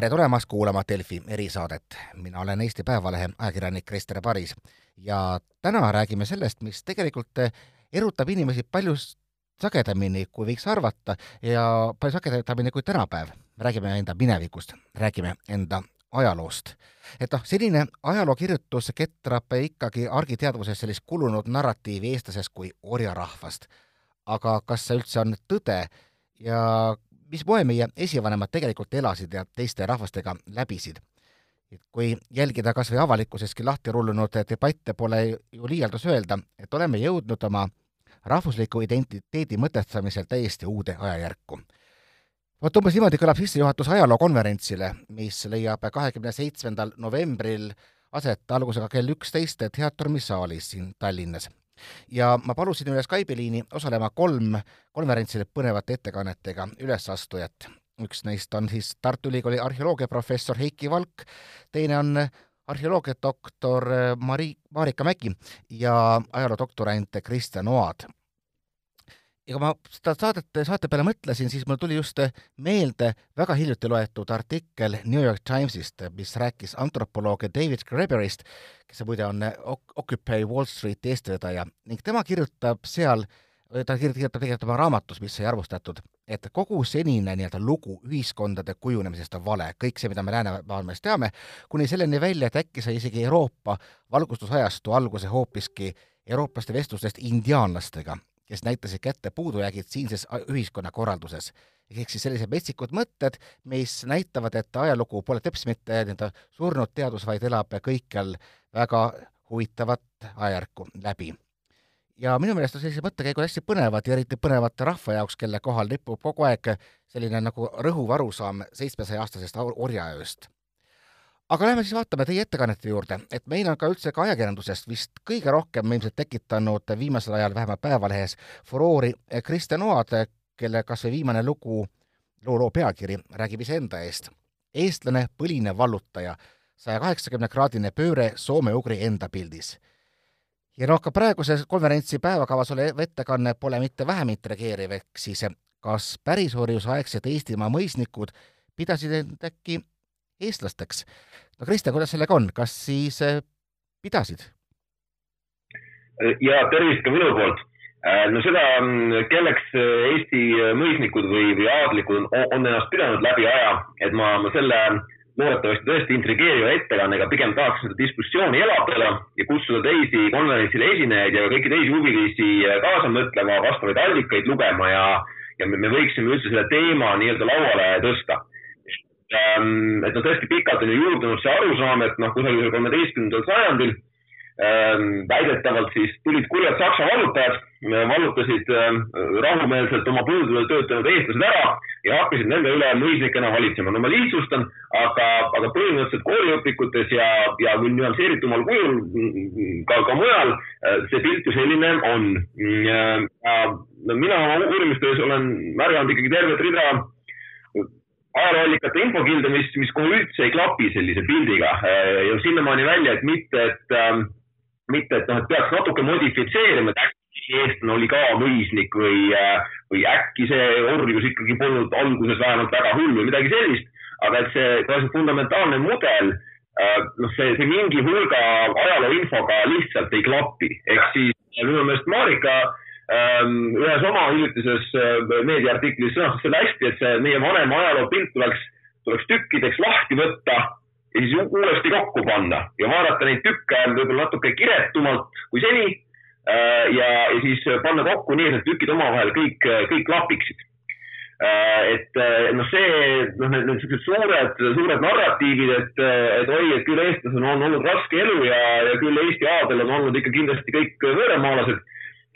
tere tulemast kuulama Delfi erisaadet. mina olen Eesti Päevalehe ajakirjanik Krister Paris ja täna räägime sellest, mis tegelikult erutab inimesi palju sagedamini, kui võiks arvata ja palju sagedamini kui tänapäev. räägime enda minevikust, räägime enda ajaloost. et noh, selline ajalookirjutus ketrab ikkagi argiteadvuses sellist kulunud narratiivi eestlasest kui orjarahvast. aga kas see üldse on tõde ja mis moel meie esivanemad tegelikult elasid ja teiste rahvastega läbisid. et kui jälgida kas või avalikkuseski lahti rullunud debatte, pole ju liialdus öelda, et oleme jõudnud oma rahvusliku identiteedi mõtestamisel täiesti uude ajajärku. vot umbes niimoodi kõlab sissejuhatus ajalookonverentsile, mis leiab kahekümne seitsmendal novembril aset algusega kell üksteist Teatrumi saalis siin Tallinnas ja ma palusin üle Skype'i liini osalema kolm konverentsil põnevate ettekannetega ülesastujat. üks neist on siis Tartu Ülikooli arheoloogiaprofessor Heiki Valk, teine on arheoloogiadoktor Mari, Marika Mägi ja ajaloodoktorant Kristjan Oad ja kui ma seda saadet, saate peale mõtlesin, siis mul tuli just meelde väga hiljuti loetud artikkel New York Timesist, mis rääkis antropoloog David Graeberist, kes muide on Occupy Wall Streeti eestvedaja ning tema kirjutab seal, ta kirjutab tegelikult oma raamatus, mis sai arvustatud, et kogu senine nii-öelda lugu ühiskondade kujunemisest on vale, kõik see, mida me läänemaailmas teame, kuni selleni välja, et äkki sai isegi Euroopa valgustusajastu alguse hoopiski eurooplaste vestlustest indiaanlastega kes näitasid kätte puudujäägid siinses ühiskonnakorralduses. ehk siis sellised metsikud mõtted, mis näitavad, et ajalugu pole teps mitte nii-öelda surnud teadus, vaid elab kõikjal väga huvitavat ajajärku läbi. ja minu meelest on sellised mõttekäigud hästi põnevad ja eriti põnevad rahva jaoks, kelle kohal ripub kogu aeg selline nagu rõhuv arusaam seitsmesaja aastasest orjaööst aga lähme siis vaatame teie ettekannete juurde, et meil on ka üldse ka ajakirjandusest vist kõige rohkem ilmselt tekitanud viimasel ajal vähemalt Päevalehes furoori Kristjan Oad, kelle kas või viimane lugu, loo loo pealkiri räägib iseenda eest. eestlane, põline vallutaja, saja kaheksakümne kraadine pööre soome-ugri enda pildis. ja noh, ka praeguse konverentsi päevakavas olev ettekanne pole mitte vähem intrigeeriv, ehk siis kas pärisorjusaegsed Eestimaa mõisnikud pidasid end äkki eestlasteks. no Kristjan, kuidas sellega on, kas siis äh, pidasid? ja tervist ka minu poolt. Äh, no seda, mm, kelleks äh, Eesti mõisnikud või, või aadlikud on, on ennast pidanud läbi aja, et ma, ma selle loodetavasti tõesti intrigeeriva ettekannega pigem tahaks seda diskussiooni elavdada ja kutsuda teisi konverentsile esinejaid ja kõiki teisi huvilisi kaasa mõtlema, vastavaid allikaid lugema ja, ja me, me võiksime üldse selle teema nii-öelda lauale tõsta. Et no tõesti pikalt on ju juurdunud see arusaam, et noh, kusagil kolmeteistkümnendal sajandil ähm, väidetavalt siis tulid kurjad saksa vallutajad, äh, vallutasid rahumeelselt oma põldudel töötanud eestlased ära ja hakkasid nende üle mõisnikena valitsema. no ma lihtsustan, aga, aga põhimõtteliselt kooliõpikutes ja, ja nüansseeritumal kujul ka, ka mujal see pilt ju selline on. ja no mina oma uurimistöös olen märganud ikkagi tervet rida ajalooallikate infokilde, mis, mis kohe üldse ei klapi sellise pildiga äh, ja sinnamaani välja, et mitte, et ähm, mitte, et noh, et peaks natuke modifitseerima, et äkki eestlane oli ka mõisnik või, äh, või äkki see orjus ikkagi polnud alguses vähemalt väga hull või midagi sellist. aga et see, see fundamentaalne mudel, äh, noh, see, see mingi hulga ajalooinfoga lihtsalt ei klapi, ehk siis minu meelest Marika ühes oma hiljutises äh, meediaartiklis sõnastas selle hästi, et see meie vanem ajaloopilt tuleks, tuleks tükkideks lahti võtta ja siis uuesti kokku panna ja vaadata neid tükke võib-olla natuke kiretumalt kui seni. Äh, ja, ja siis panna kokku nii, et need tükid omavahel kõik, kõik klapiksid. Äh, et noh, see, noh, need, siuksed suured, suured narratiivid, et, et oi, et küll eestlasel on olnud raske elu ja, ja küll Eesti aadel on olnud ikka kindlasti kõik võõramaalased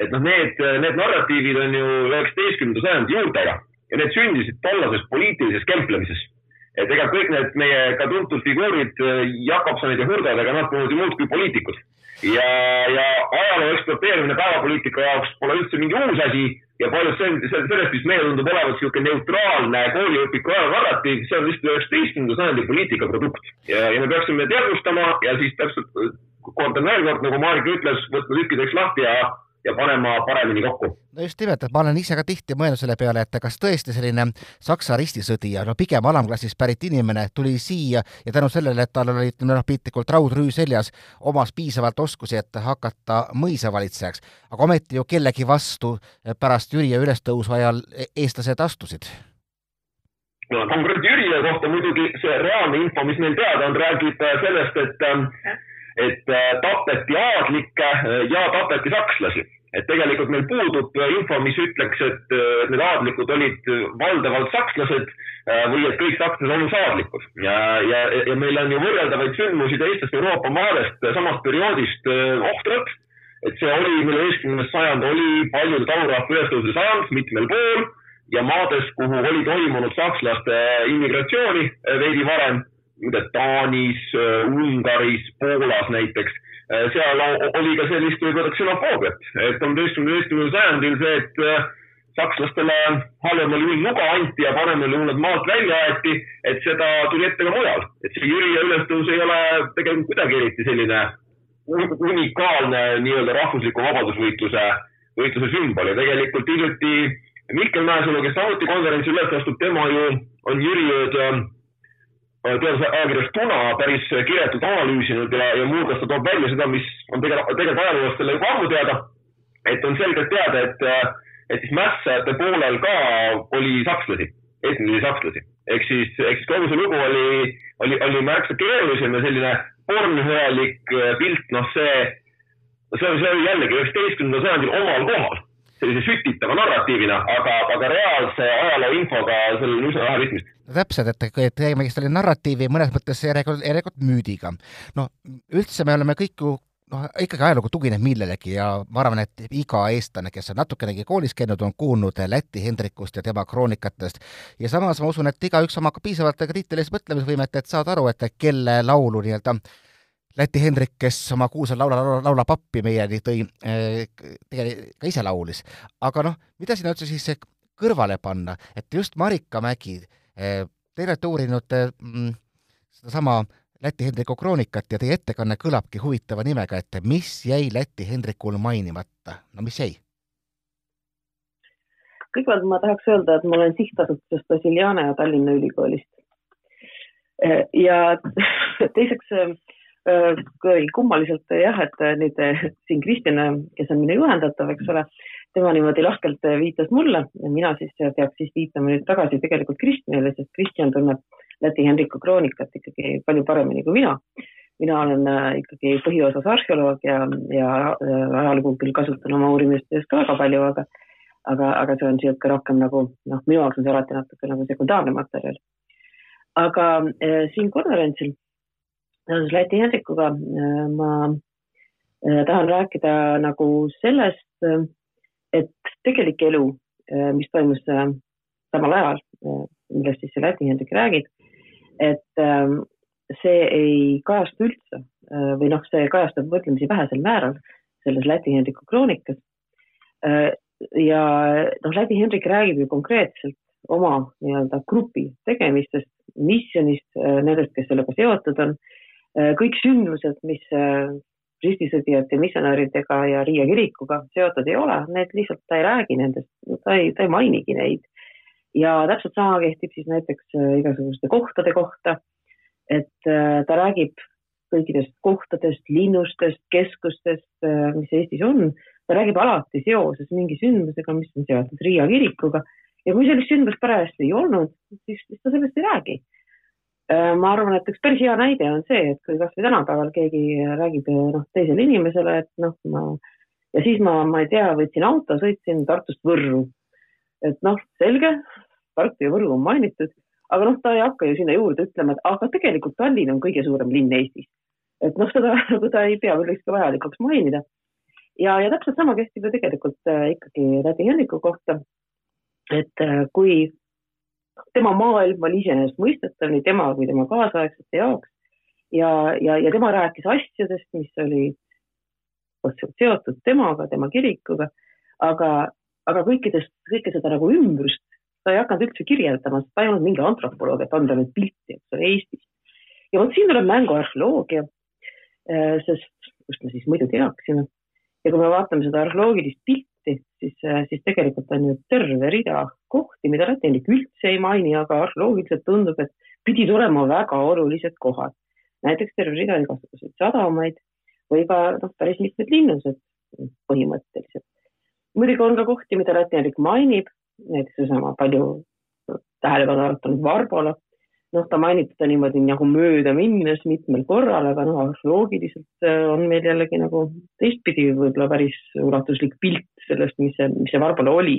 et noh, need, need narratiivid on ju üheksateistkümnenda sajandi juurtega ja need sündisid tollases poliitilises kemplemises. et ega kõik need meie ka tuntud figuurid, Jakobsonid ja Hurdad, ega nad polnud ju muud kui poliitikud. ja, ja ajaloo ekspluateerimine päevapoliitika jaoks pole üldse mingi uus asi ja paljud sellest, mis meile tundub olevat niisugune neutraalne kooliõpiku aja narratiiv, see on vist üheksateistkümnenda sajandi poliitika produkt. ja, ja me peaksime teadvustama ja siis täpselt kordan veel kord, nagu Marika ütles, võtma tükkideks lahti ja ja panema paremini kokku. no just nimelt, et ma olen ise ka tihti mõelnud selle peale, et kas tõesti selline Saksa ristisõdija, no pigem alamklassist pärit inimene tuli siia ja tänu sellele, et tal oli, ütleme noh, piltlikult raudrüü seljas, omas piisavalt oskusi, et hakata mõisavalitsejaks. aga ometi ju kellegi vastu pärast Jüri ülestõusu ajal e-, eestlased astusid no konkreetselt Jürile kohta muidugi see reaalne info, mis meil teada on, räägib sellest, et ähm, et äh, tapeti aadlikke äh, ja tapeti sakslasi. et tegelikult meil puudub äh, info, mis ütleks, et need aadlikud olid valdavalt sakslased või et kõik sakslased on saadlikud. ja, ja, ja meil on ju võrreldavaid sündmusi teistest Euroopa maadest samast perioodist ohtralt. et see oli, üheteistkümnes sajand oli paljude talurahva ülestõusmise sajand mitmel pool ja maades, kuhu oli toimunud sakslaste immigratsiooni veidi varem Taanis, äh, Ungaris, Poolas näiteks, äh, seal oli ka sellist võib-olla ksenofoobiat, et on üheteistkümnendal sajandil see, et äh, sakslastele halvemal juhul nuga anti ja paremal juhul nad maalt välja aeti, et seda tuli ette ka mujal. et see Jüri ülestõus ei ole tegelikult kuidagi eriti selline unikaalne nii-öelda rahvusliku vabadusvõitluse, võitluse sümbol ja tegelikult hiljuti Mihkel Mäesalu, kes samuti konverentsil üles astub, tema ju on Jüri teadusajakirjas Tuna päris kirjatult analüüsinud ja, ja muuhulgas ta toob välja seda, mis on tegelikult, tegelikult ajaloolastel juba ammu teada. et on selgelt teada, et, et siis mässajate poolel ka oli sakslasi, etnilisi sakslasi. ehk siis, ehk siis kogu see lugu oli, oli, oli märksa keerulisem ja selline pornhõelik pilt, noh, see, see, see oli jällegi üheksateistkümnendal sajandil omal kohal sellise sütitava narratiivina, aga, aga reaalse ajaloo infoga sellel on üsna vähe pistmist. No täpselt, et, et tegemist oli narratiivi mõnes mõttes järjekord, järjekord müüdiga. no üldse me oleme kõik ju noh, ikkagi ajalugu tugineb millelegi ja ma arvan, et iga eestlane, kes on natukenegi koolis käinud, on kuulnud Läti Hendrikust ja tema kroonikatest. ja samas ma usun, et igaüks omab ka piisavalt kriitilist mõtlemisvõimet, et saada aru, et kelle laulu nii-öelda Läti Hendrik, kes oma kuulsa Laula, laula, laula pappi meieni tõi, eh, tegelikult ka ise laulis. aga noh, mida sinna üldse siis kõrvale panna, et just Marika Mägi, eh, te olete uurinud mm, sedasama Läti Hendriku kroonikat ja teie ettekanne kõlabki huvitava nimega, et mis jäi Läti Hendrikul mainimata, no mis jäi? kõigepealt ma tahaks öelda, et ma olen sihtasutusest Vassiljana ja Tallinna Ülikoolist. Eh, ja teiseks kummaliselt jah, et nüüd siin Kristjan, kes on minu juhendatav, eks ole, tema niimoodi lahkelt viitas mulle ja mina siis peaks siis viitama nüüd tagasi tegelikult Kristjanile, sest Kristjan tunneb Läti Henriku kroonikat ikkagi palju paremini kui mina. mina olen ikkagi põhiosas arheoloog ja, ja ajalugu küll kasutan oma uurimistes ka väga palju, aga aga, aga see on niisugune rohkem nagu noh, minu jaoks on see alati natuke nagu sekundaarne materjal. aga eh, siin konverentsil seoses Läti Hendrikuga äh, ma äh, tahan rääkida nagu sellest, äh, et tegelik elu, mis toimus samal ajal, millest siis see Läti Hendrik räägib, et see ei kajastu üldse või noh, see kajastub võrdlemisi vähesel määral selles Läti Hendriku kroonikas. ja noh, Läti Hendrik räägib ju konkreetselt oma nii-öelda grupi tegemistest, missionist, nendest, kes sellega seotud on Äh, kõik sündmused, mis äh, ristisõdijate, missionäridega ja Riia kirikuga seotud ei ole, need lihtsalt ta ei räägi nendest, ta ei, ta ei mainigi neid. ja täpselt sama kehtib siis näiteks äh, igasuguste kohtade kohta. et ta räägib kõikidest kohtadest, linnustest, keskustest, mis Eestis on, ta räägib alati seoses mingi sündmusega, mis on seotud Riia kirikuga ja kui sellist sündmust parajasti ei olnud, siis, ta sellest ei räägi Äh, ma arvan, et üks päris hea näide on see, et kui kasvõi tänapäeval keegi räägib noh, teisele inimesele, et noh, ma ja siis ma, ma ei tea, võtsin auto, sõitsin Tartust Võrru. et noh, selge, Tartu ja Võru on mainitud, aga noh, ta ei hakka ju sinna juurde ütlema, et aga tegelikult Tallinn on kõige suurem linn Eestis. et noh, seda nagu ta ei pea millekski vajalikuks mainida. ja, ja täpselt sama kehtib ju tegelikult äh, ikkagi Läti Henriku kohta. et äh, kui tema maailm on iseenesestmõistetav nii tema kui tema kaasaegsete jaoks ja, ja, ja tema rääkis asjadest, mis olid seotud temaga, tema kirikuga, aga, aga kõikidest, kõike seda nagu ümbrust ta ei hakanud üldse kirjeldama, sest ta ei olnud mingi antropoloog, et anda nüüd pilti, eks ole, Eestist. ja vot siin tuleb mängu arheoloogia, äh, sest kust me siis muidu teaksime. ja kui me vaatame seda arheoloogilist pilti, siis, siis tegelikult on ju terve rida kohti, mida rätinik üldse ei maini, aga arheoloogiliselt tundub, et pidid olema väga olulised kohad. näiteks terve rida igasuguseid sadamaid või ka noh, päris mitmed linnused põhimõtteliselt. muidugi on ka kohti, mida rätinik mainib, näiteks seesama palju tähelepanu äratanud Varbola noh, ta mainib teda niimoodi nagu mööda minnes mitmel korral, aga noh, arheoloogiliselt äh, on meil jällegi nagu teistpidi võib-olla päris ulatuslik pilt sellest, mis see, mis see Varbola oli.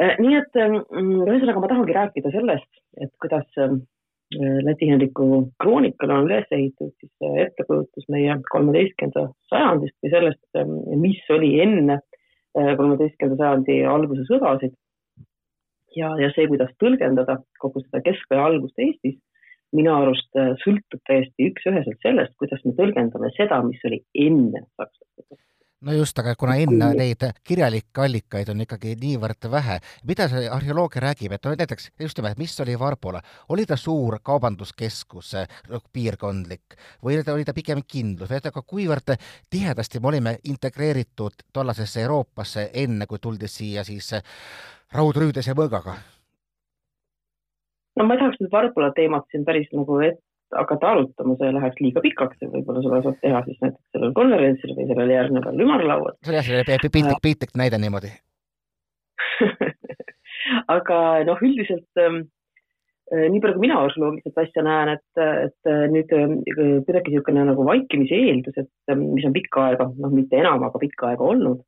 Äh, nii et ähm, ühesõnaga ma tahangi rääkida sellest, et kuidas ähm, Läti Henriku kroonikal on üles ehitatud siis ettekujutus meie kolmeteistkümnenda sajandist või sellest, ähm, mis oli enne äh, kolmeteistkümnenda sajandi alguse sõdasid ja, ja see, kuidas tõlgendada kogu seda keskaja algust Eestis, minu arust äh, sõltub täiesti üks-üheselt sellest, kuidas me tõlgendame seda, mis oli enne sakslastega no just, aga kuna enne neid kirjalikke allikaid on ikkagi niivõrd vähe, mida see arheoloogia räägib, et no näiteks just nimelt, mis oli Varbola, oli ta suur kaubanduskeskus, piirkondlik või oli ta pigem kindlus, et aga kuivõrd tihedasti me olime integreeritud tollasesse Euroopasse, enne kui tuldi siia siis raudrüüdes ja mõõgaga? no ma ei tahaks nüüd Varbola teemat siin päris nagu et, hakata arutama, see läheks liiga pikaks ja võib-olla seda saab teha siis näiteks sellel konverentsil või sellel järgneval ümarlaual. see oli jah, selline piltlik, piltlik näide niimoodi aga noh, üldiselt ähm, äh, nii palju, kui mina arheoloogiliselt asja näen, et, et äh, nüüd äh, kuidagi niisugune nagu vaikimise eeldus, et ähm, mis on pikka aega, noh, mitte enam, aga pikka aega olnud,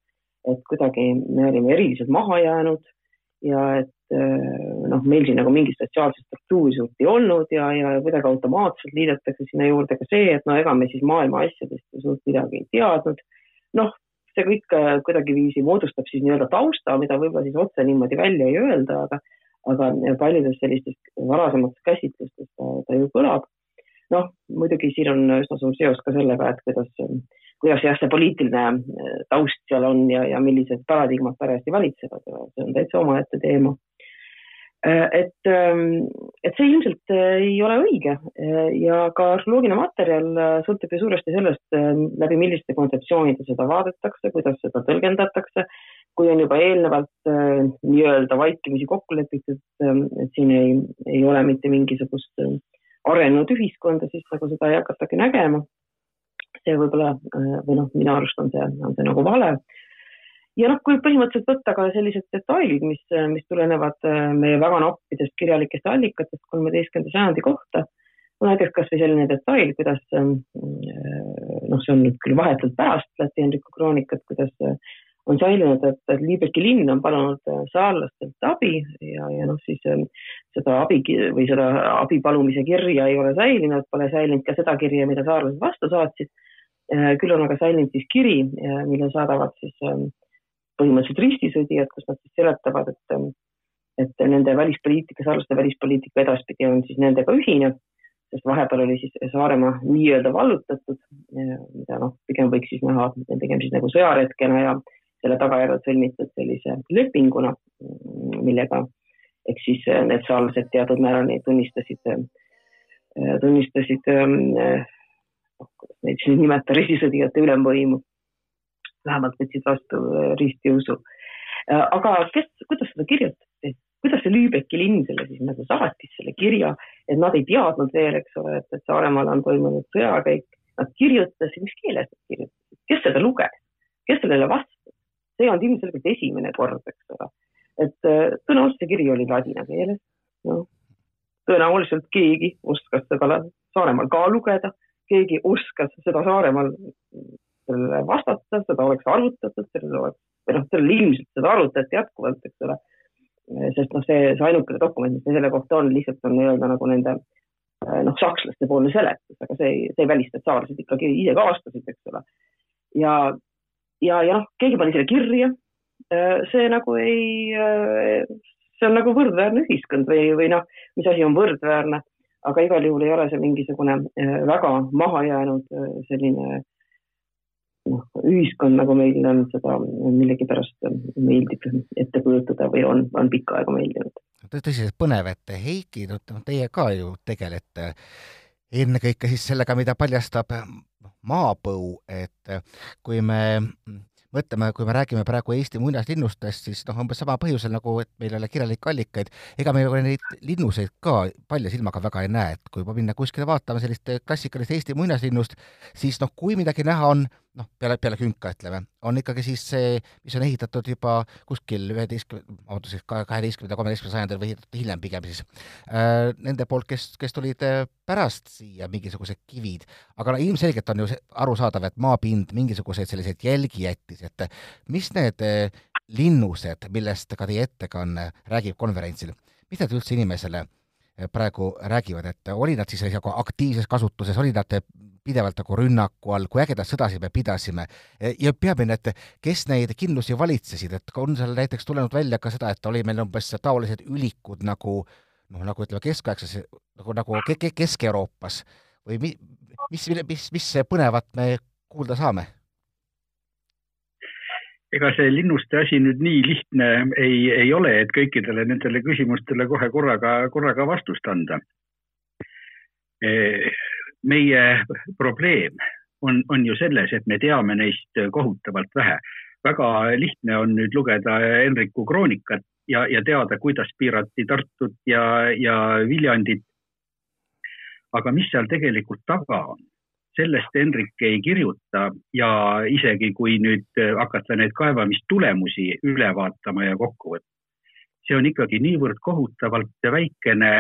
et kuidagi me olime eriliselt maha jäänud ja et äh, noh, meil siin nagu mingit sotsiaalset struktuuri suurt ei olnud ja, ja kuidagi automaatselt liidetakse sinna juurde ka see, et no ega me siis maailma asjadest suurt midagi ei teadnud. noh, see kõik äh, kuidagiviisi moodustab siis nii-öelda tausta, mida võib-olla siis otse niimoodi välja ei öelda, aga, aga paljudes sellistes varasemates käsitlustes ta, ta ju kõlab. noh, muidugi siin on üsna suur seos ka sellega, et kuidas kuidas jah, see poliitiline äh, taust seal on ja, ja millised paradigmad parajasti valitsevad see on täitsa omaette teema. Äh, et, ähm, et see ilmselt äh, ei ole õige ja ka arheoloogiline materjal sõltub ju suuresti sellest, läbi milliste kontseptsioonide seda vaadatakse, kuidas seda tõlgendatakse. kui on juba eelnevalt nii-öelda vaikimisi kokku lepitud, et siin ei, ei ole mitte mingisugust arenenud ühiskonda, siis nagu seda ei hakatagi nägema see võib-olla äh, või noh, minu arust on see, on see nagu vale. Ja noh, kui põhimõtteliselt võtta ka sellised detailid, mis, mis tulenevad äh, meie väga nappidest kirjalikest allikatest kolmeteistkümnenda sajandi kohta, no näiteks kasvõi selline detail, kuidas äh, noh, see on nüüd küll vahetult pärast Läti Hendriku kroonikat, kuidas on säilinud, et, Liibeki linn on palunud saarlastelt abi ja, ja noh, siis seda abi või seda abi palumise kirja ei ole säilinud, pole säilinud ka seda kirja, mida saarlased vastu saatsid. Äh, küll on aga säilinud siis kiri, äh, mille saadavad siis põhimõtteliselt ristisõdijad, kus nad siis seletavad, et, ähm, et nende välispoliitika, saarlaste välispoliitika edaspidi on siis nendega ühine, sest vahepeal oli siis Saaremaa nii-öelda vallutatud, äh, mida noh, pigem võiks siis näha pigem siis nagu sõjaretkena ja selle tagajärjel sõlmitud sellise lepinguna, millega ehk siis need saarlased teatud määral neid tunnistasid, tunnistasid ähm, noh, kuidas neid siis nimetada, ristisõdijate ülemvõimu. Vähemalt võtsid vastu äh, ristiusu. Äh, aga kes, kuidas seda kirjutati, kuidas see Lüübeki linn selle siis nagu saatis, selle kirja, et nad ei teadnud veel, eks ole, et, et Saaremaal on toimunud sõjakäik. Nad kirjutasid, mis keeles nad kirjutasid, kes seda luges, kes sellele vastas? see olnud ilmselgelt esimene kord, eks ole. et äh, tõenäoliselt see kiri oli ladina keeles, noh tõenäoliselt keegi oskas seda Saaremaal ka lugeda keegi oskas seda Saaremaal sellele vastata, seda oleks arutatud, sellele oleks, või noh, sellele ilmselt seda arutati jätkuvalt, eks ole. sest noh, see, see ainukene dokument, mis selle kohta on, lihtsalt on nii-öelda nagu nende noh, sakslaste poolne seletus, aga see see ei välista, et saarlased ikkagi ise ka vastasid, eks ole. ja, ja, ja noh, keegi pani selle kirja. see nagu ei, see on nagu võrdväärne ühiskond või, või noh, mis asi on võrdväärne aga igal juhul ei ole see mingisugune väga maha jäänud äh, selline noh, ühiskond, nagu meil on seda millegipärast meeldib ette kujutada või on, on pikka aega meeldinud. tõsiselt põnev, et Heiki, no teie ka ju tegelete ennekõike siis sellega, mida paljastab maapõu, et kui me mõtleme, kui me räägime praegu Eesti muinaslinnustest, siis noh, umbes sama põhjusel nagu, et meil ei ole kirjalikke allikaid, ega me neid linnuseid ka palja silmaga väga ei näe, et kui minna kuskile vaatama sellist klassikalist Eesti muinaslinnust, siis noh, kui midagi näha on, noh, peale, peale künka ütleme, on ikkagi siis see, mis on ehitatud juba kuskil üheteistkümne, vabandust, kaheteistkümnenda, kolmeteistkümnenda sajandil või ehitatud hiljem pigem siis äh,, nende poolt, kes, kes tulid äh, pärast siia mingisugused kivid, aga no ilmselgelt on ju arusaadav, et maapind mingisuguseid selliseid jälgi jättis, et mis need äh, linnused, millest ka teie ettekanne räägib konverentsil, mis need üldse inimesele äh, praegu räägivad, et oli nad siis nagu aktiivses kasutuses, oli nad pidevalt nagu rünnaku all, kui ägedat sõdasid me pidasime. Ja peamine, et kes neid kindlusi valitsesid, et on seal näiteks tulenud välja ka seda, et oli meil umbes taolised ülikud nagu noh, nagu ütleme, keskaegses nagu, nagu Kesk-Euroopas. Või mi, mis, mis, mis põnevat me kuulda saame? ega see linnuste asi nüüd nii lihtne ei, ei ole, et kõikidele nendele küsimustele kohe korraga, korraga vastust anda meie probleem on, on ju selles, et me teame neist kohutavalt vähe. väga lihtne on nüüd lugeda Henriku kroonikat ja, ja teada, kuidas piirati Tartut ja, ja Viljandit. aga mis seal tegelikult taga on, sellest Henrik ei kirjuta ja isegi kui nüüd hakata neid kaevamistulemusi üle vaatama ja kokku võtma, see on ikkagi niivõrd kohutavalt väikene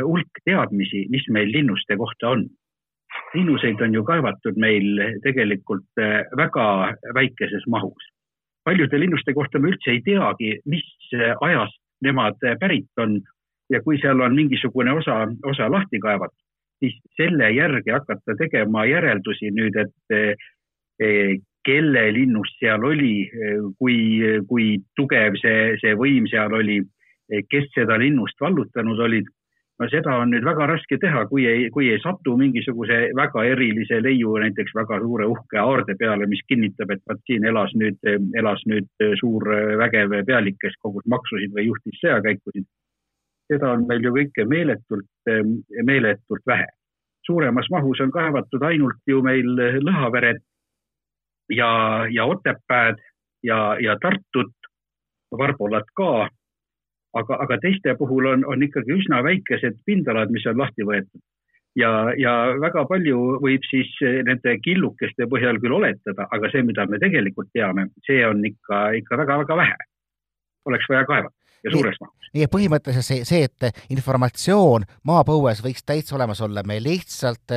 hulk teadmisi, mis meil linnuste kohta on linnuseid on ju kaevatud meil tegelikult äh, väga väikeses mahus. paljude linnuste kohta me üldse ei teagi, mis äh, ajast nemad äh, pärit on ja kui seal on mingisugune osa, osa lahti kaevatud, siis selle järgi hakata tegema järeldusi nüüd, et kelle linnust seal oli, kui, kui tugev see, see võim seal oli, kes seda linnust vallutanud olid no seda on nüüd väga raske teha, kui ei, kui ei satu mingisuguse väga erilise leiu näiteks väga suure uhke aarde peale, mis kinnitab, et vot siin elas nüüd, elas nüüd suur vägev pealik, kes kogus maksusid või juhtis sõjakäikusid. seda on meil ju kõike meeletult, meeletult vähe. suuremas mahus on kaevatud ainult ju meil Lõhaveret ja, ja Otepääd ja, ja Tartut, Varbolat ka aga, aga teiste puhul on, on ikkagi üsna väikesed pindalad, mis on lahti võetud. ja, ja väga palju võib siis nende killukeste põhjal küll oletada, aga see, mida me tegelikult teame, see on ikka, ikka väga-väga vähe. oleks vaja kaevata ja suures mahus. nii et põhimõtteliselt see, see, et informatsioon maapõues võiks täitsa olemas olla, me lihtsalt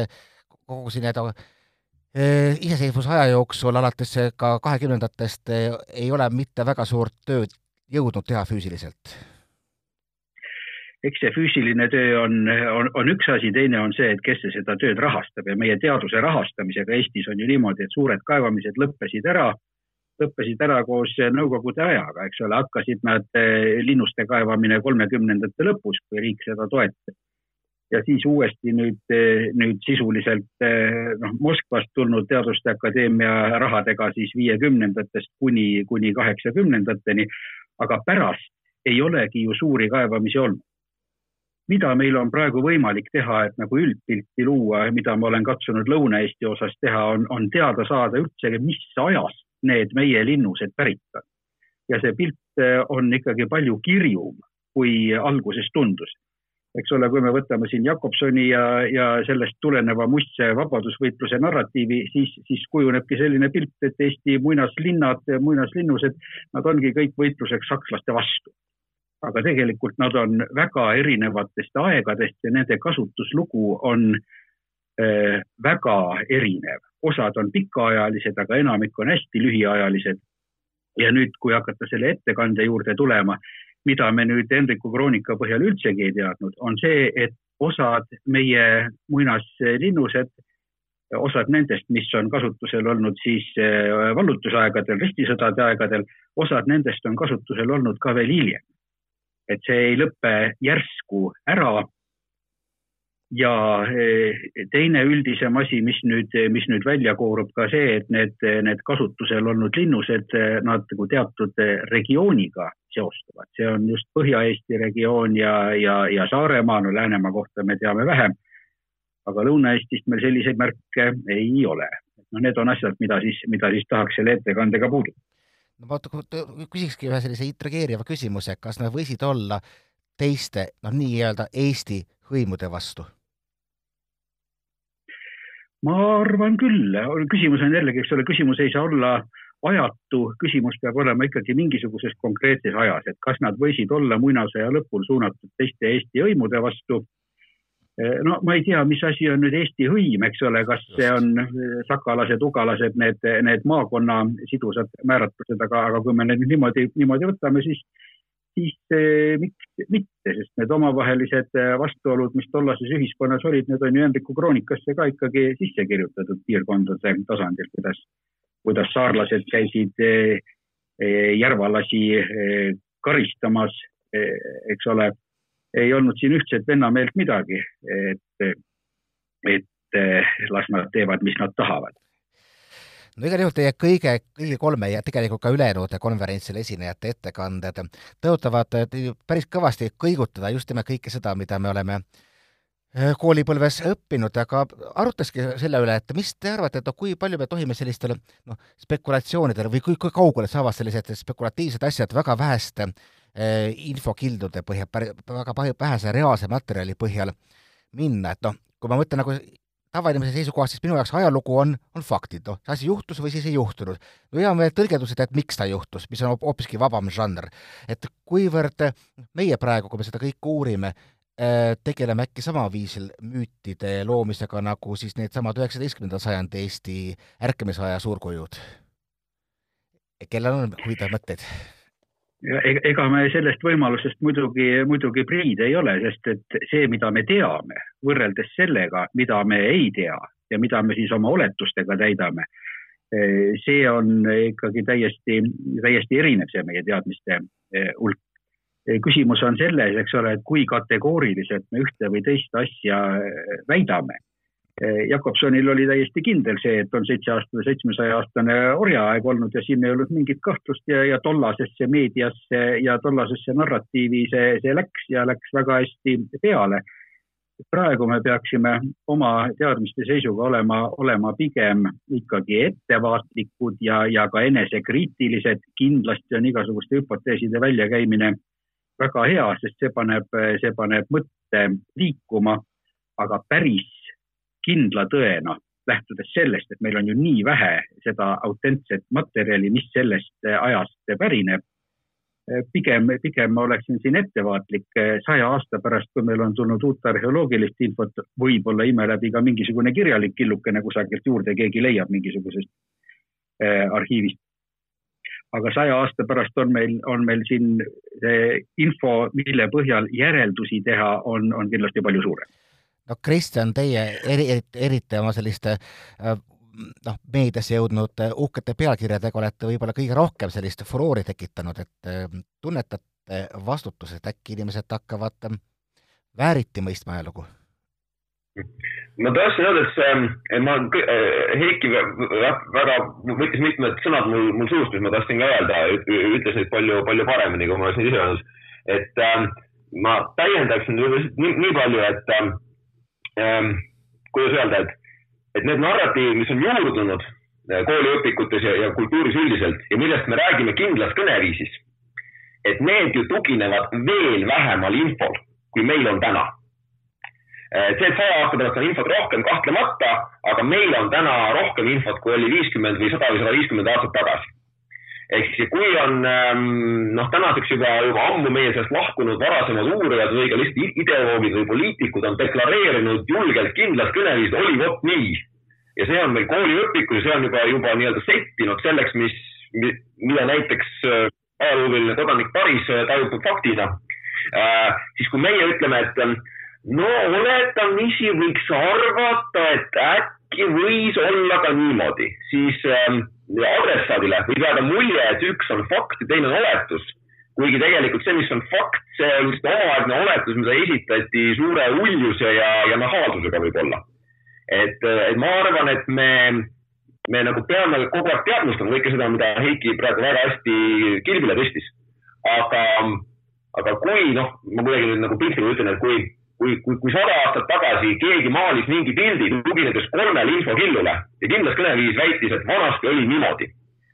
kogu siin need eh, iseseisvusaja jooksul alates ka kahekümnendatest eh, ei ole mitte väga suurt tööd jõudnud teha füüsiliselt eks see füüsiline töö on, on, on üks asi, teine on see, et kes seda tööd rahastab. Ja meie teaduse rahastamisega Eestis on ju niimoodi, et suured kaevamised lõppesid ära, lõppesid ära koos Nõukogude ajaga, eks ole, hakkasid nad eh, linnuste kaevamine kolmekümnendate lõpus, kui riik seda toetas. ja siis uuesti nüüd, eh, nüüd sisuliselt eh, noh, Moskvast tulnud Teaduste Akadeemia rahadega siis viiekümnendatest kuni, kuni kaheksakümnendateni, aga pärast ei olegi ju suuri kaevamisi olnud mida meil on praegu võimalik teha, et nagu üldpilti luua, mida ma olen katsunud Lõuna-Eesti osas teha, on, on teada saada üldse, mis ajast need meie linnused pärit on. ja see pilt eh, on ikkagi palju kirjum, kui alguses tundus. eks ole, kui me võtame siin Jakobsoni ja, ja sellest tuleneva mustse vabadusvõitluse narratiivi, siis, siis kujunebki selline pilt, et Eesti muinaslinnad, muinaslinnused, nad ongi kõik võitluseks sakslaste vastu aga tegelikult nad on väga erinevatest aegadest ja nende kasutuslugu on äh, väga erinev. osad on pikaajalised, aga enamik on hästi lühiajalised. ja nüüd, kui hakata selle ettekande juurde tulema, mida me nüüd Hendriku kroonika põhjal üldsegi ei teadnud, on see, et osad meie muinaslinnused, osad nendest, mis on kasutusel olnud siis äh, vallutusaegadel, ristisõdade aegadel, osad nendest on kasutusel olnud ka veel hiljem et see ei lõpe järsku ära. ja eh, teine üldisem asi, mis nüüd, mis nüüd välja koorub ka see, et need, need kasutusel olnud linnused, nad nagu teatud regiooniga seostuvad, see on just Põhja-Eesti regioon ja, ja, ja Saaremaa, no Läänemaa kohta me teame vähem. aga Lõuna-Eestist meil selliseid märke ei ole. no need on asjad, mida siis, mida siis tahaks selle ettekandega puudutada. No ma küsikski ühe sellise intrigeeriva küsimuse, kas nad võisid olla teiste, noh, nii-öelda Eesti hõimude vastu? ma arvan küll, küsimus on jällegi, eks ole, küsimus ei saa olla ajatu, küsimus peab olema ikkagi mingisuguses konkreetses ajas, et kas nad võisid olla muinasõja lõpul suunatud teiste Eesti hõimude vastu. No ma ei tea, mis asi on nüüd Eesti hõim, eks ole, kas see on sakalased, ugalased, need, need maakonna sidusad määratlused, aga, aga kui me need niimoodi, niimoodi võtame, siis siis eh, miks mitte, sest need omavahelised eh, vastuolud, mis tollases ühiskonnas olid, need on ju Hendriku kroonikasse ka ikkagi sisse kirjutatud piirkondade tasandil, kuidas, kuidas saarlased käisid eh, järvalasi karistamas, eks ole. Ei olnud siin ühtset vennameelt midagi, et, et las nad teevad, mis nad tahavad. No igal juhul teie kõige, kõigi kolme ja tegelikult ka ülejäänud konverentsil esinejate ettekanded tõotavad päris kõvasti kõigutada just nimelt kõike seda, mida me oleme äh, koolipõlves õppinud, aga arutaski selle üle, et mis te arvate, et no kui palju me tohime sellistele noh, spekulatsioonidele või kui, kui kaugele saavad sellised spekulatiivsed asjad väga väheste eh, infokildude põhjal, väga vähese reaalse materjali põhjal minna, et noh, kui ma mõtlen nagu tavainimese seisukohast, siis minu jaoks ajalugu on, on faktid, noh, see asi juhtus või siis ei juhtunud. no hea meel tõlgendused, et miks ta juhtus, mis on hoopiski vabam žanr. et kuivõrd meie praegu, kui me seda kõike uurime, tegeleme äkki sama viisil müütide loomisega, nagu siis needsamad üheksateistkümnenda sajandi Eesti ärkamisaja suurkujud, kellel on huvitavaid mõtteid ega me sellest võimalusest muidugi, muidugi priid ei ole, sest et see, mida me teame, võrreldes sellega, mida me ei tea ja mida me siis oma oletustega täidame, see on ikkagi täiesti, täiesti erinev, see meie teadmiste eh, hulk. Küsimus on selles, eks ole, et kui kategooriliselt me ühte või teist asja eh, väidame Jakobsonil oli täiesti kindel see, et on seitse aastat või seitsmesaja aastane orjaaeg olnud ja siin ei olnud mingit kahtlust ja, ja tollasesse meediasse ja tollasesse narratiivi see, see läks ja läks väga hästi peale. praegu me peaksime oma teadmiste seisuga olema, olema pigem ikkagi ettevaatlikud ja, ja ka enesekriitilised. kindlasti on igasuguste hüpoteeside väljakäimine väga hea, sest see paneb, see paneb mõtte liikuma, aga päris kindla tõena, lähtudes sellest, et meil on ju nii vähe seda autentset materjali, mis sellest ajast pärineb. pigem, pigem ma oleksin siin ettevaatlik saja aasta pärast, kui meil on tulnud uut arheoloogilist infot, võib-olla ime läbi ka mingisugune kirjalik killukene kusagilt juurde keegi leiab mingisugusest äh, arhiivist aga saja aasta pärast on meil, on meil siin see info, mille põhjal järeldusi teha, on, on kindlasti palju suurem no Kristjan, teie eri, eriti oma selliste äh, noh, meediasse jõudnud äh, uhkete pealkirjadega olete võib-olla kõige rohkem sellist furoori tekitanud, et äh, tunnetate vastutust, et äkki inimesed hakkavad vääriti mõistma ajalugu? Ma tahtsin öelda, et see, ma, Heiki väga võttis mitmed sõnad mul, mul suust, mis ma tahtsin ka öelda, ütles neid palju, palju paremini, kui ma oleksin ise öelnud. et ähm, ma täiendaksin nii, nii palju, et ähm, kuidas öelda, et, et need narratiivid, mis on juurdunud äh, kooliõpikutes ja, ja kultuuris üldiselt ja millest me räägime kindlas kõneviisis, et need ju tuginevad veel vähemal infol, kui meil on täna. Äh, see, et saja aasta pärast on infot rohkem, kahtlemata, aga meil on täna rohkem infot, kui oli viiskümmend või sada või sada viiskümmend aastat tagasi ehk siis kui on ähm, noh, tänaseks juba, juba ammu meie seast lahkunud varasemad uurijad või ka lihtsalt ideoloogid või poliitikud on deklareerinud julgelt kindlas kõneviisis, oli vot nii. ja see on meil kooliõpikus ja see on juba, juba nii-öelda settinud selleks, mis, mida näiteks äh, ajalooline kodanik Paris äh, tajub faktina äh,. siis kui meie ütleme, et ähm, no oletamisi võiks arvata, et äkki võis olla ka niimoodi, siis ähm, adressaadile võib jääda mulje, et üks on fakt ja teine on oletus. kuigi tegelikult see, mis on fakt, see on just omaaegne oletus, mida esitati suure uljuse ja, ja nahaalsusega võib-olla. et, et ma arvan, et me, me nagu peame kogu aeg teadvustama kõike seda, mida Heiki praegu väga hästi kilbile tõstis. aga, aga kui noh, ma kuidagi nüüd nagu piltlikult ütlen, et kui, kui, kui, kui sada aastat tagasi keegi maalis mingi pildi, tuginedes kolmele infokillule ja kindlas kõneviis väitis, et vanasti oli niimoodi.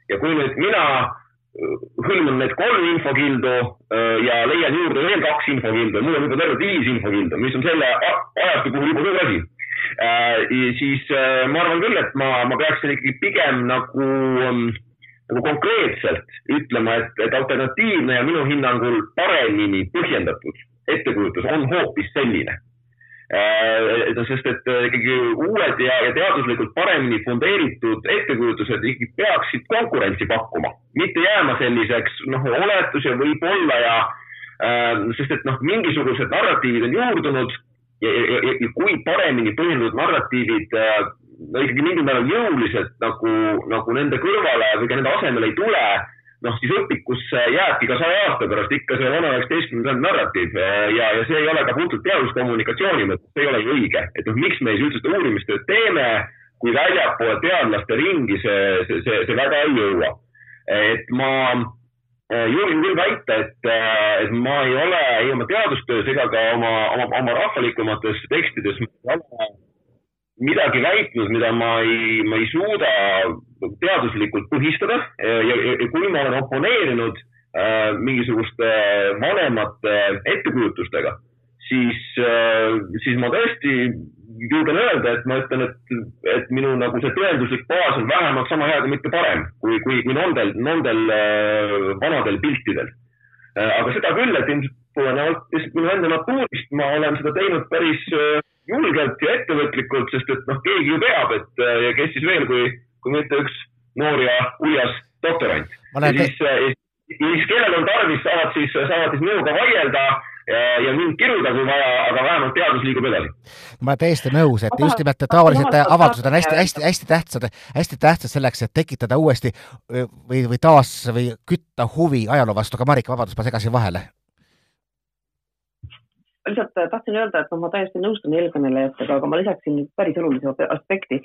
ja kui nüüd mina äh, hõlman need kolm infokildu äh, ja leian juurde veel kaks infokildu, mul on juba tervelt viis infokildu, mis on selle ajastu puhul juba suur asi siis ma arvan küll, et ma, ma peaksin ikkagi pigem nagu ähm, nagu konkreetselt ütlema, et, et alternatiivne ja minu hinnangul paremini põhjendatud ettekujutus on hoopis selline äh,. sest et äh, ikkagi uued ja, ja teaduslikult paremini fundeeritud ettekujutused ikkagi peaksid konkurentsi pakkuma, mitte jääma selliseks noh, oletus ja võib-olla ja äh, sest et noh, mingisugused narratiivid on juurdunud ja, ja, ja, ja kui paremini põhjendatud narratiivid no ikkagi mingil määral jõuliselt nagu, nagu nende kõrvale või ka nende asemele ei tule, noh siis õpikusse jääbki ka saja aasta pärast ikka see vana üheksateistkümnenda sajandi narratiiv ja, ja see ei ole ka puhtalt teaduskommunikatsiooni mõttes, see ei ole ju õige, et noh, miks me siis üldse seda uurimistööd teeme, kui väljapoole teadlaste ringi see, see, see, see väga ei jõua. et ma eh, julgen küll väita, et, et ma ei ole ei oma teadustöös ega ka oma, oma, oma rahvalikumates tekstides midagi väitnud, mida ma ei, ma ei suuda teaduslikult põhistada ja, ja, ja kui ma olen oponeerinud äh, mingisuguste vanemate ettekujutustega, siis äh,, siis ma tõesti julgen öelda, et ma ütlen, et, et minu nagu see tõenduslik baas on vähemalt sama hea, kui mitte parem, kui, kui, kui nendel, nendel äh, vanadel piltidel äh,. aga seda küll, et ilmselt tulenevalt lihtsalt minu enda natuurist ma olen seda teinud päris äh, julgelt ja ettevõtlikult, sest et noh, keegi ju peab, et ja kes siis veel, kui, kui mitte üks noor ja uljas doktorant. ja siis, äh, ja siis kellel on tarvis, saavad siis, saavad siis minuga vaielda ja, ja mind kiruda, kui vaja, aga vähemalt teadus liigub edasi. ma olen täiesti nõus, et just nimelt taolised avaldused on hästi-hästi-hästi tähtsad, hästi tähtsad selleks, et tekitada uuesti või, või taas või kütta huvi ajaloo vastu, aga Marika, vabandust, ma segasin vahele lihtsalt tahtsin öelda, et noh, ma täiesti nõustun eelkõnelejatega, aga ma lisaksin päris olulise aspekti,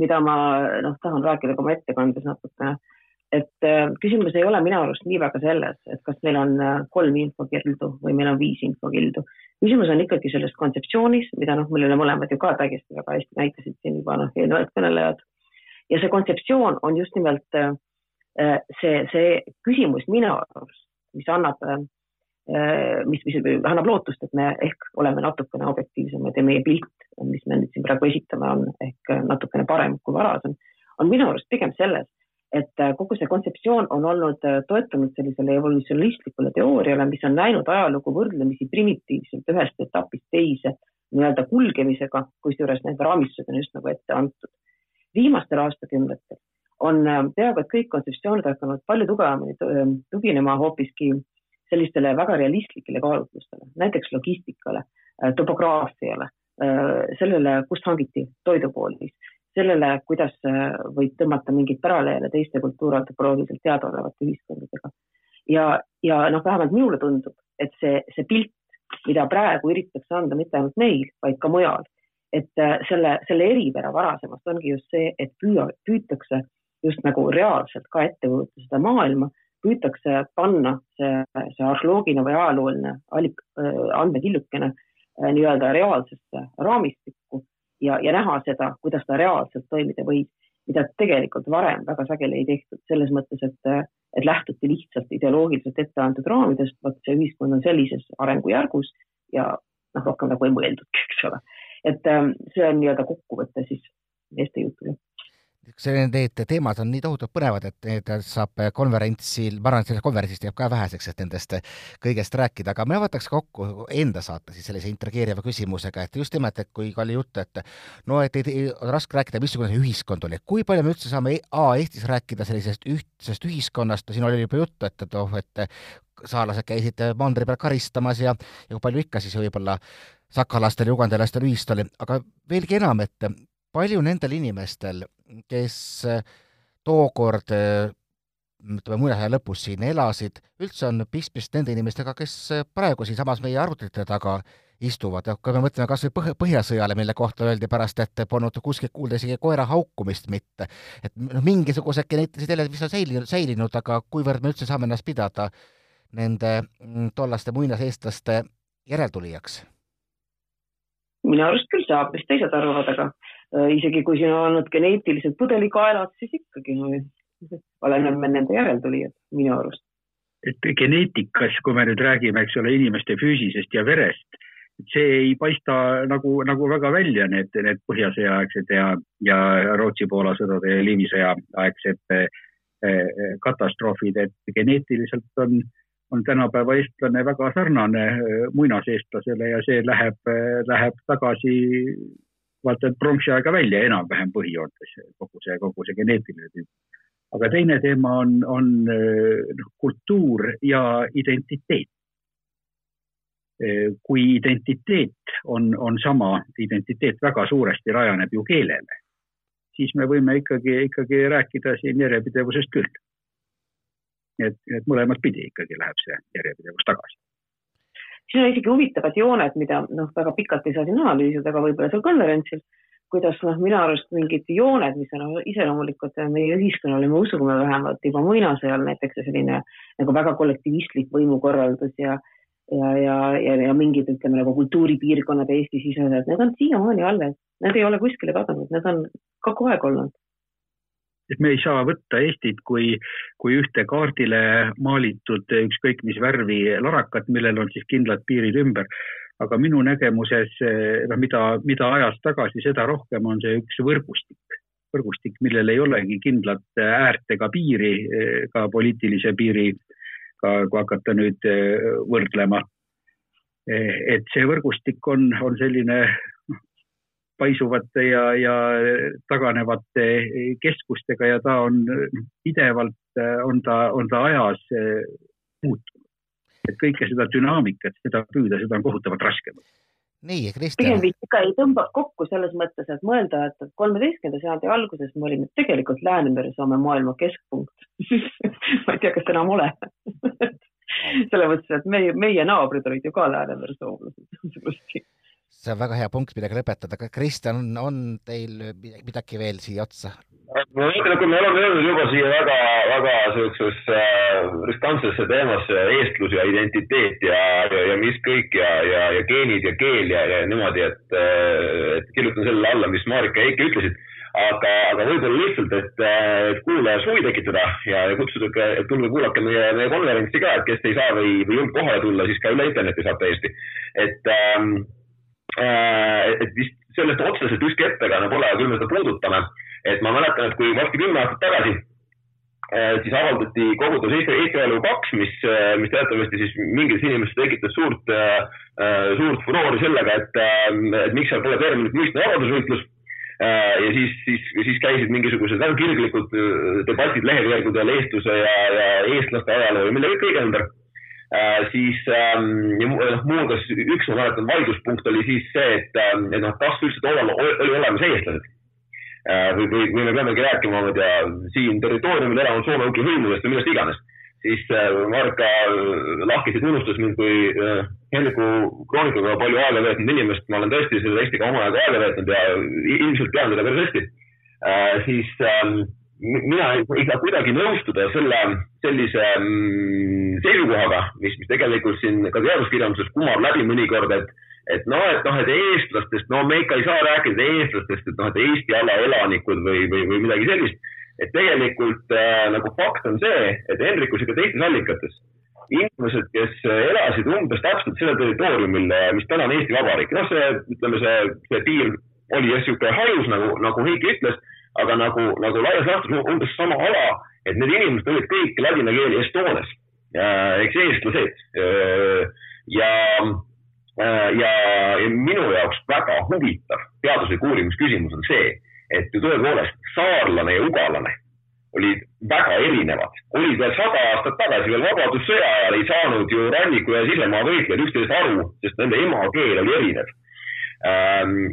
mida ma noh, tahan rääkida ka oma ettekandes natukene. et äh, küsimus ei ole minu arust nii väga selles, et kas meil on äh, kolm infokildu või meil on viis infokildu. küsimus on ikkagi selles kontseptsioonis, mida noh, millele mõlemad ju ka täiesti väga hästi näitasid siin juba noh, eelnevad kõnelejad. ja see kontseptsioon on just nimelt see, see küsimus minu arust, mis annab Äh, mis, mis annab lootust, et me ehk oleme natukene objektiivsemad ja meie pilt, mis me nüüd siin praegu esitame, on ehk natukene parem kui varasem, on minu arust pigem selles, et äh, kogu see kontseptsioon on olnud äh, toetunud sellisele evolutsionistlikule teooriale, mis on näinud ajalugu võrdlemisi primitiivselt ühest etapist teise nii-öelda kulgemisega, kusjuures need raamistused on just nagu ette antud. viimastel aastakümnetel on peaaegu et kõik kontseptsioonid hakanud palju tugevamini tuginema hoopiski sellistele väga realistlikele kaalutlustele, näiteks logistikale, äh, topograafiale, äh, sellele, kust hangiti toidukoolis, sellele, kuidas äh, võib tõmmata mingeid paralleele teiste kultuurantropoloogiliselt teadaolevate ühiskondadega. ja, ja noh, vähemalt minule tundub, et see, see pilt, mida praegu üritatakse anda mitte ainult meil, vaid ka mujal, et selle, selle eripära varasemast ongi just see, et püüa, püütakse just nagu reaalselt ka ette kujutada seda maailma püütakse panna see, see arheoloogiline või ajalooline allik-, äh, andmekillukene äh, nii-öelda reaalsesse raamistikku ja, ja näha seda, kuidas ta reaalselt toimida võib, mida tegelikult varem väga sageli ei tehtud, selles mõttes, et, et lähtuti lihtsalt ideoloogiliselt ette antud raamidest, vot see ühiskond on sellises arengujärgus ja noh, rohkem nagu ei mõeldudki, eks ole. et ähm, see on nii-öelda kokkuvõte siis meeste jutule need teemad on nii tohutult põnevad, et need saab konverentsil, ma arvan, et sellest konverentsist jääb ka väheseks, et nendest kõigest rääkida, aga mina võtaks kokku enda saate siis sellise intrigeeriva küsimusega, et just nimelt, et kui oli juttu, et no et ei, ei, on raske rääkida, missugune see ühiskond oli, kui palju me üldse saame A Eestis rääkida sellisest ühtsest ühiskonnast, siin oli juba juttu, et, et oh, et saarlased käisid mandri peal karistamas ja, ja kui palju ikka siis võib-olla sakalastel ja ugandalastel ühist oli, aga veelgi enam, et palju nendel inimestel, kes äh, tookord äh, ütleme, muinasaja lõpus siin elasid, üldse on pistmist nende inimestega, kes äh, praegu siinsamas meie arvutite taga istuvad. Ja kui me mõtleme kas või põh-, Põhjasõjale, mille kohta öeldi pärast, et polnud kuskilt kuulda isegi koera haukumist mitte, et noh, mingisugused geneetilised jäljed vist on säilinud, säilinud, aga kuivõrd me üldse saame ennast pidada nende mm, tollaste muinaseestlaste järeltulijaks? Minu arust küll saab, mis teised arvavad, aga isegi kui siin on olnud geneetilised pudelikaelad, siis ikkagi no, oleme me nende järeltulijad minu arust. et geneetikas, kui me nüüd räägime, eks ole, inimeste füüsisest ja verest, see ei paista nagu, nagu väga välja, need, need Põhjasõjaaegsed ja, ja Rootsi-Poola sõdade ja Liivi sõja aegsed eh, eh, katastroofid, et geneetiliselt on äh, on tänapäeva eestlane väga sarnane äh, muinaseestlasele ja see läheb, äh, läheb tagasi vaata pronksiaega välja enam-vähem põhijoontes kogu see, kogu see geneetiline tüüp. aga teine teema on, on äh, noh, kultuur ja identiteet. kui identiteet on, on sama, identiteet väga suuresti rajaneb ju keelele, siis me võime ikkagi, ikkagi rääkida siin järjepidevusest küll et, et mõlemat pidi ikkagi läheb see järjepidevus tagasi. Siin on isegi huvitavad jooned, mida noh, väga pikalt ei saa siin analüüsida, aga võib-olla seal konverentsil, kuidas noh, minu arust mingid jooned, mis on iseloomulikud meie ühiskonnale, me usume vähemalt juba muinasajal näiteks selline nagu väga kollektivistlik võimukorraldus ja ja, ja, ja, ja mingid, ütleme nagu kultuuripiirkonnad Eesti-sisesed, need on siiamaani alles, need ei ole kuskile kadunud, need on kogu aeg olnud et me ei saa võtta Eestit kui, kui ühte kaardile maalitud ükskõik mis värvi larakat, millel on siis kindlad piirid ümber. aga minu nägemuses, noh, mida, mida ajas tagasi, seda rohkem on see üks võrgustik, võrgustik, millel ei olegi kindlat äärt ega piiri, ka poliitilise piiri, ka kui hakata nüüd võrdlema. et see võrgustik on, on selline paisuvate ja, ja taganevate keskustega ja ta on pidevalt, on ta, on ta ajas eh, muutunud. et kõike seda dünaamikat, seda püüda, seda on kohutavalt raske. nii, Kristjan. pigem vist ikka ei tõmbab kokku selles mõttes, et mõelda, et kolmeteistkümnenda sajandi alguses me olime tegelikult Läänemere-Soome maailma keskpunkt ma ei tea, kas enam oleme selles mõttes, et meie, meie naabrid olid ju ka Läänemere soomlased see on väga hea punkt, millega lõpetada. Kristjan, on, on teil midagi veel siia otsa? ma mõtlen, kui me oleme jõudnud juba siia väga, väga siuksesse äh, riskantsesse teemasse, eestlus ja identiteet ja, ja, ja mis kõik ja, ja, ja geenid ja keel ja, ja niimoodi, et, äh, et kirjutan sellele alla, mis Marika ja Heiki ütlesid aga, aga võib-olla lihtsalt, et, et kuulajas huvi tekitada ja, ja kutsuda, et tulge kuulake meie, meie konverentsi ka, et kes ei saa või, või ei julge kohale tulla, siis ka üle interneti saab täiesti. et ähm, Äh, et vist sellest otseselt ükski ettekanne pole, küll me seda puudutame. et ma mäletan, et kui varsti kümme aastat tagasi äh, siis avaldati kogudes Eesti, Eesti ajalugu kaks, mis, äh, mis teatavasti siis mingites inimestes tekitas suurt, suurt furoori sellega, et, et miks seal pole terminit müstne vabadusvõitlus. ja siis, siis, siis käisid mingisugused väga kirglikud debatid lehekülgedel eestluse ja, ja eestlaste ajaloo ja mille kõige ümber Äh, siis ähm, muuhulgas üks, ma mäletan, vaidluspunkt oli siis see, et, ähm, et noh, kas üldse tollal oli olemas eestlased. Äh, või, või, või me peamegi rääkima, ma ei tea, siin territooriumil elanud soome-ugri hõimudest või millest iganes, siis äh, Marka lahkesti tunnustas mind kui Henriku kroonikuga palju aega veetnud inimest, ma olen tõesti selle tekstiga omajagu aega veetnud ja ilmselt tean teda päris hästi. siis ähm, mina ei, saa kuidagi nõustuda selle, sellise mm, seisukohaga, mis, mis tegelikult siin ka teaduskirjanduses kumab läbi mõnikord, et, et noh, et noh, et eestlastest, no me ikka ei saa rääkida eestlastest, et noh, et Eesti ala elanikud või, või, või midagi sellist. et tegelikult äh, nagu fakt on see, et Henrikus ja ka teistes allikates inimesed, kes elasid umbes täpselt sellel territooriumil, mis täna on Eesti Vabariik, noh, see, ütleme, see, see piir oli jah, niisugune hajus, nagu, nagu Heiki ütles aga nagu, nagu laias laastus umbes sama ala, et need inimesed olid kõik ladina keeli Estonias. Ehk eestlased. ja, ja, ja minu jaoks väga huvitav teaduslik uurimisküsimus on see, et ju tõepoolest saarlane ja ugalane olid väga erinevad, olid veel sada aastat tagasi veel Vabadussõja ajal ei saanud ju ranniku ja sisemaa võitlejad üksteisest aru, sest nende emakeel oli erinev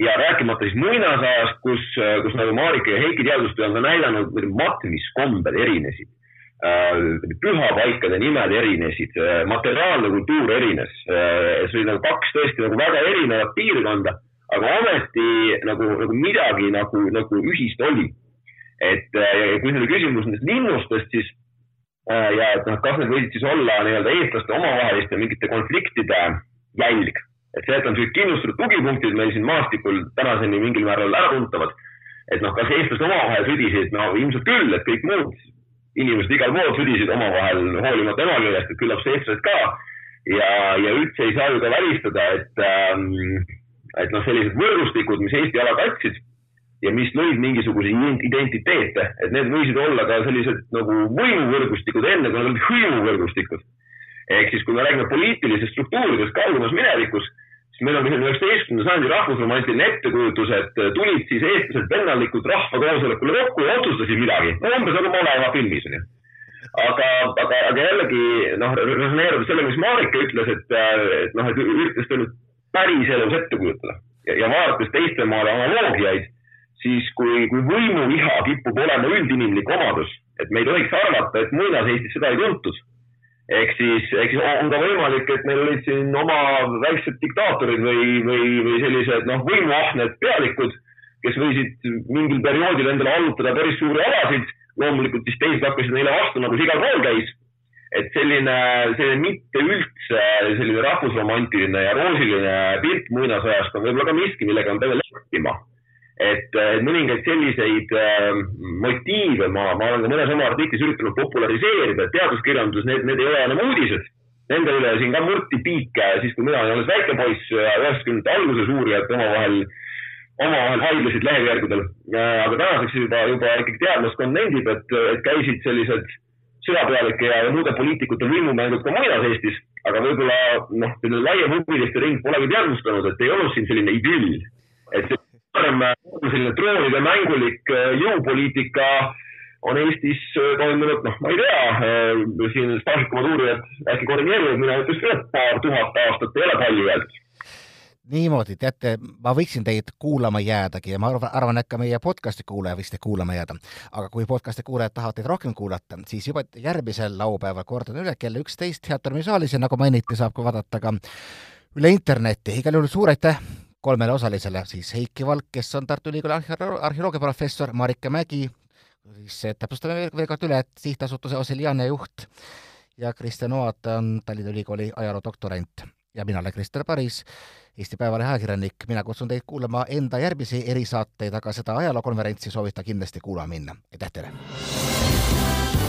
ja rääkimata siis muinasajast, kus, kus nagu Marika ja Heiki teadustöö on ka näidanud, matmiskombed erinesid. Ehm, pühapaikade nimed erinesid, ehm, materiaalne kultuur erines. see oli nagu kaks tõesti nagu väga erinevat piirkonda, aga ometi nagu, nagu midagi nagu, nagu ühist oli. et kui selle küsimus nendest linnustest, siis ja et noh, kas need võisid siis olla nii-öelda eestlaste omavaheliste mingite konfliktide jälg et see, et on sellised kindlustatud tugipunktid meil siin maastikul tänaseni mingil määral äratuntavad. et noh, kas eestlased omavahel sõdisid, no ilmselt küll, et kõik muud inimesed igal pool sõdisid omavahel hoolimata emakeelest, et küllap see eestlased ka. ja, ja üldse ei saa ju ka välistada, et ähm,, et noh, sellised võrgustikud, mis Eesti ala katsid ja mis lõid mingisuguseid identiteete, et need võisid olla ka sellised nagu võimuvõrgustikud, enne kui nad olid hõimuvõrgustikud. ehk siis, kui me räägime poliitilisest struktuuridest kaugemas minevikus, meil on üheksateistkümnenda sajandi rahvusromantiline ettekujutus, et tulid siis eestlased vennalikult rahvakoosolekule kokku ja otsustasid midagi, no umbes nagu Maleva filmis on ju aga, aga, aga jällegi noh, resoneerub selle, mis Marika ütles, et, et noh, et üritas nüüd päriselus ette kujutada ja, ja vaadates teiste maade analoogiaid, siis kui, kui võimuviha kipub olema üldinimlik omadus, et me ei tohiks arvata, et muinas-Eestis seda ei tuntud. Ehk siis, ehk siis on ka võimalik, et meil olid siin oma väiksed diktaatorid või, või, või sellised noh, võimuahned pealikud, kes võisid mingil perioodil endale allutada päris suuri alasid, loomulikult siis teised hakkasid neile vastu, nagu see igal pool käis. Et selline, selline mitte üldse selline rahvusromantiline ja roosiline pilt muinasajast on võib-olla ka miski, millega on peale leppima et mõningaid selliseid äh, motiive ma, ma olen ka mõnes oma artiklis üritanud populariseerida, et teaduskirjanduses need, need ei ole enam uudised. Nende üle siin ka murti piike siis, kui mina olin alles väike poiss üheksakümnendate alguses uurijad omavahel, omavahel vaidlesid lehekülgedel. aga tänaseks juba, juba ikkagi teadlaskond nendib, et, et käisid sellised sõjapealike ja muude poliitikute võimumängud ka mujal Eestis, aga võib-olla noh, laiem huviliste ring polegi teadvustanud, et ei olnud siin selline idüll. et see varem selline troonide mängulik äh, jõupoliitika on Eestis äh, toimunud, noh, ma ei tea, äh, siin staažikumad uurijad äkki korrigeerivad, mina ütleks küll, et paar tuhat aastat ei ole palju öeldud niimoodi, teate, ma võiksin teid kuulama jäädagi ja ma arvan, arvan, et ka meie podcasti kuulaja võiks teid kuulama jääda. aga kui podcasti kuulajad tahavad teid rohkem kuulata, siis juba järgmisel laupäeval, kordan üle, kell üksteist Teater saalis ja nagu mainiti, saab ka vaadata ka üle interneti. igal juhul suur aitäh kolmele osalisele, siis Heiki Valk, kes on Tartu Ülikooli arheoloogiaprofessor, Marika Mägi, siis täpsustame veel, veel kord üle, et sihtasutuse Osseliane juht ja Kristjan Oat on Tallinna Ülikooli ajaloodoktorant. Ja mina olen Krister Paris, Eesti Päevalehe ajakirjanik, mina kutsun teid kuulama enda järgmisi erisaateid, aga seda ajalookonverentsi soovitan kindlasti kuulama minna, aitäh teile!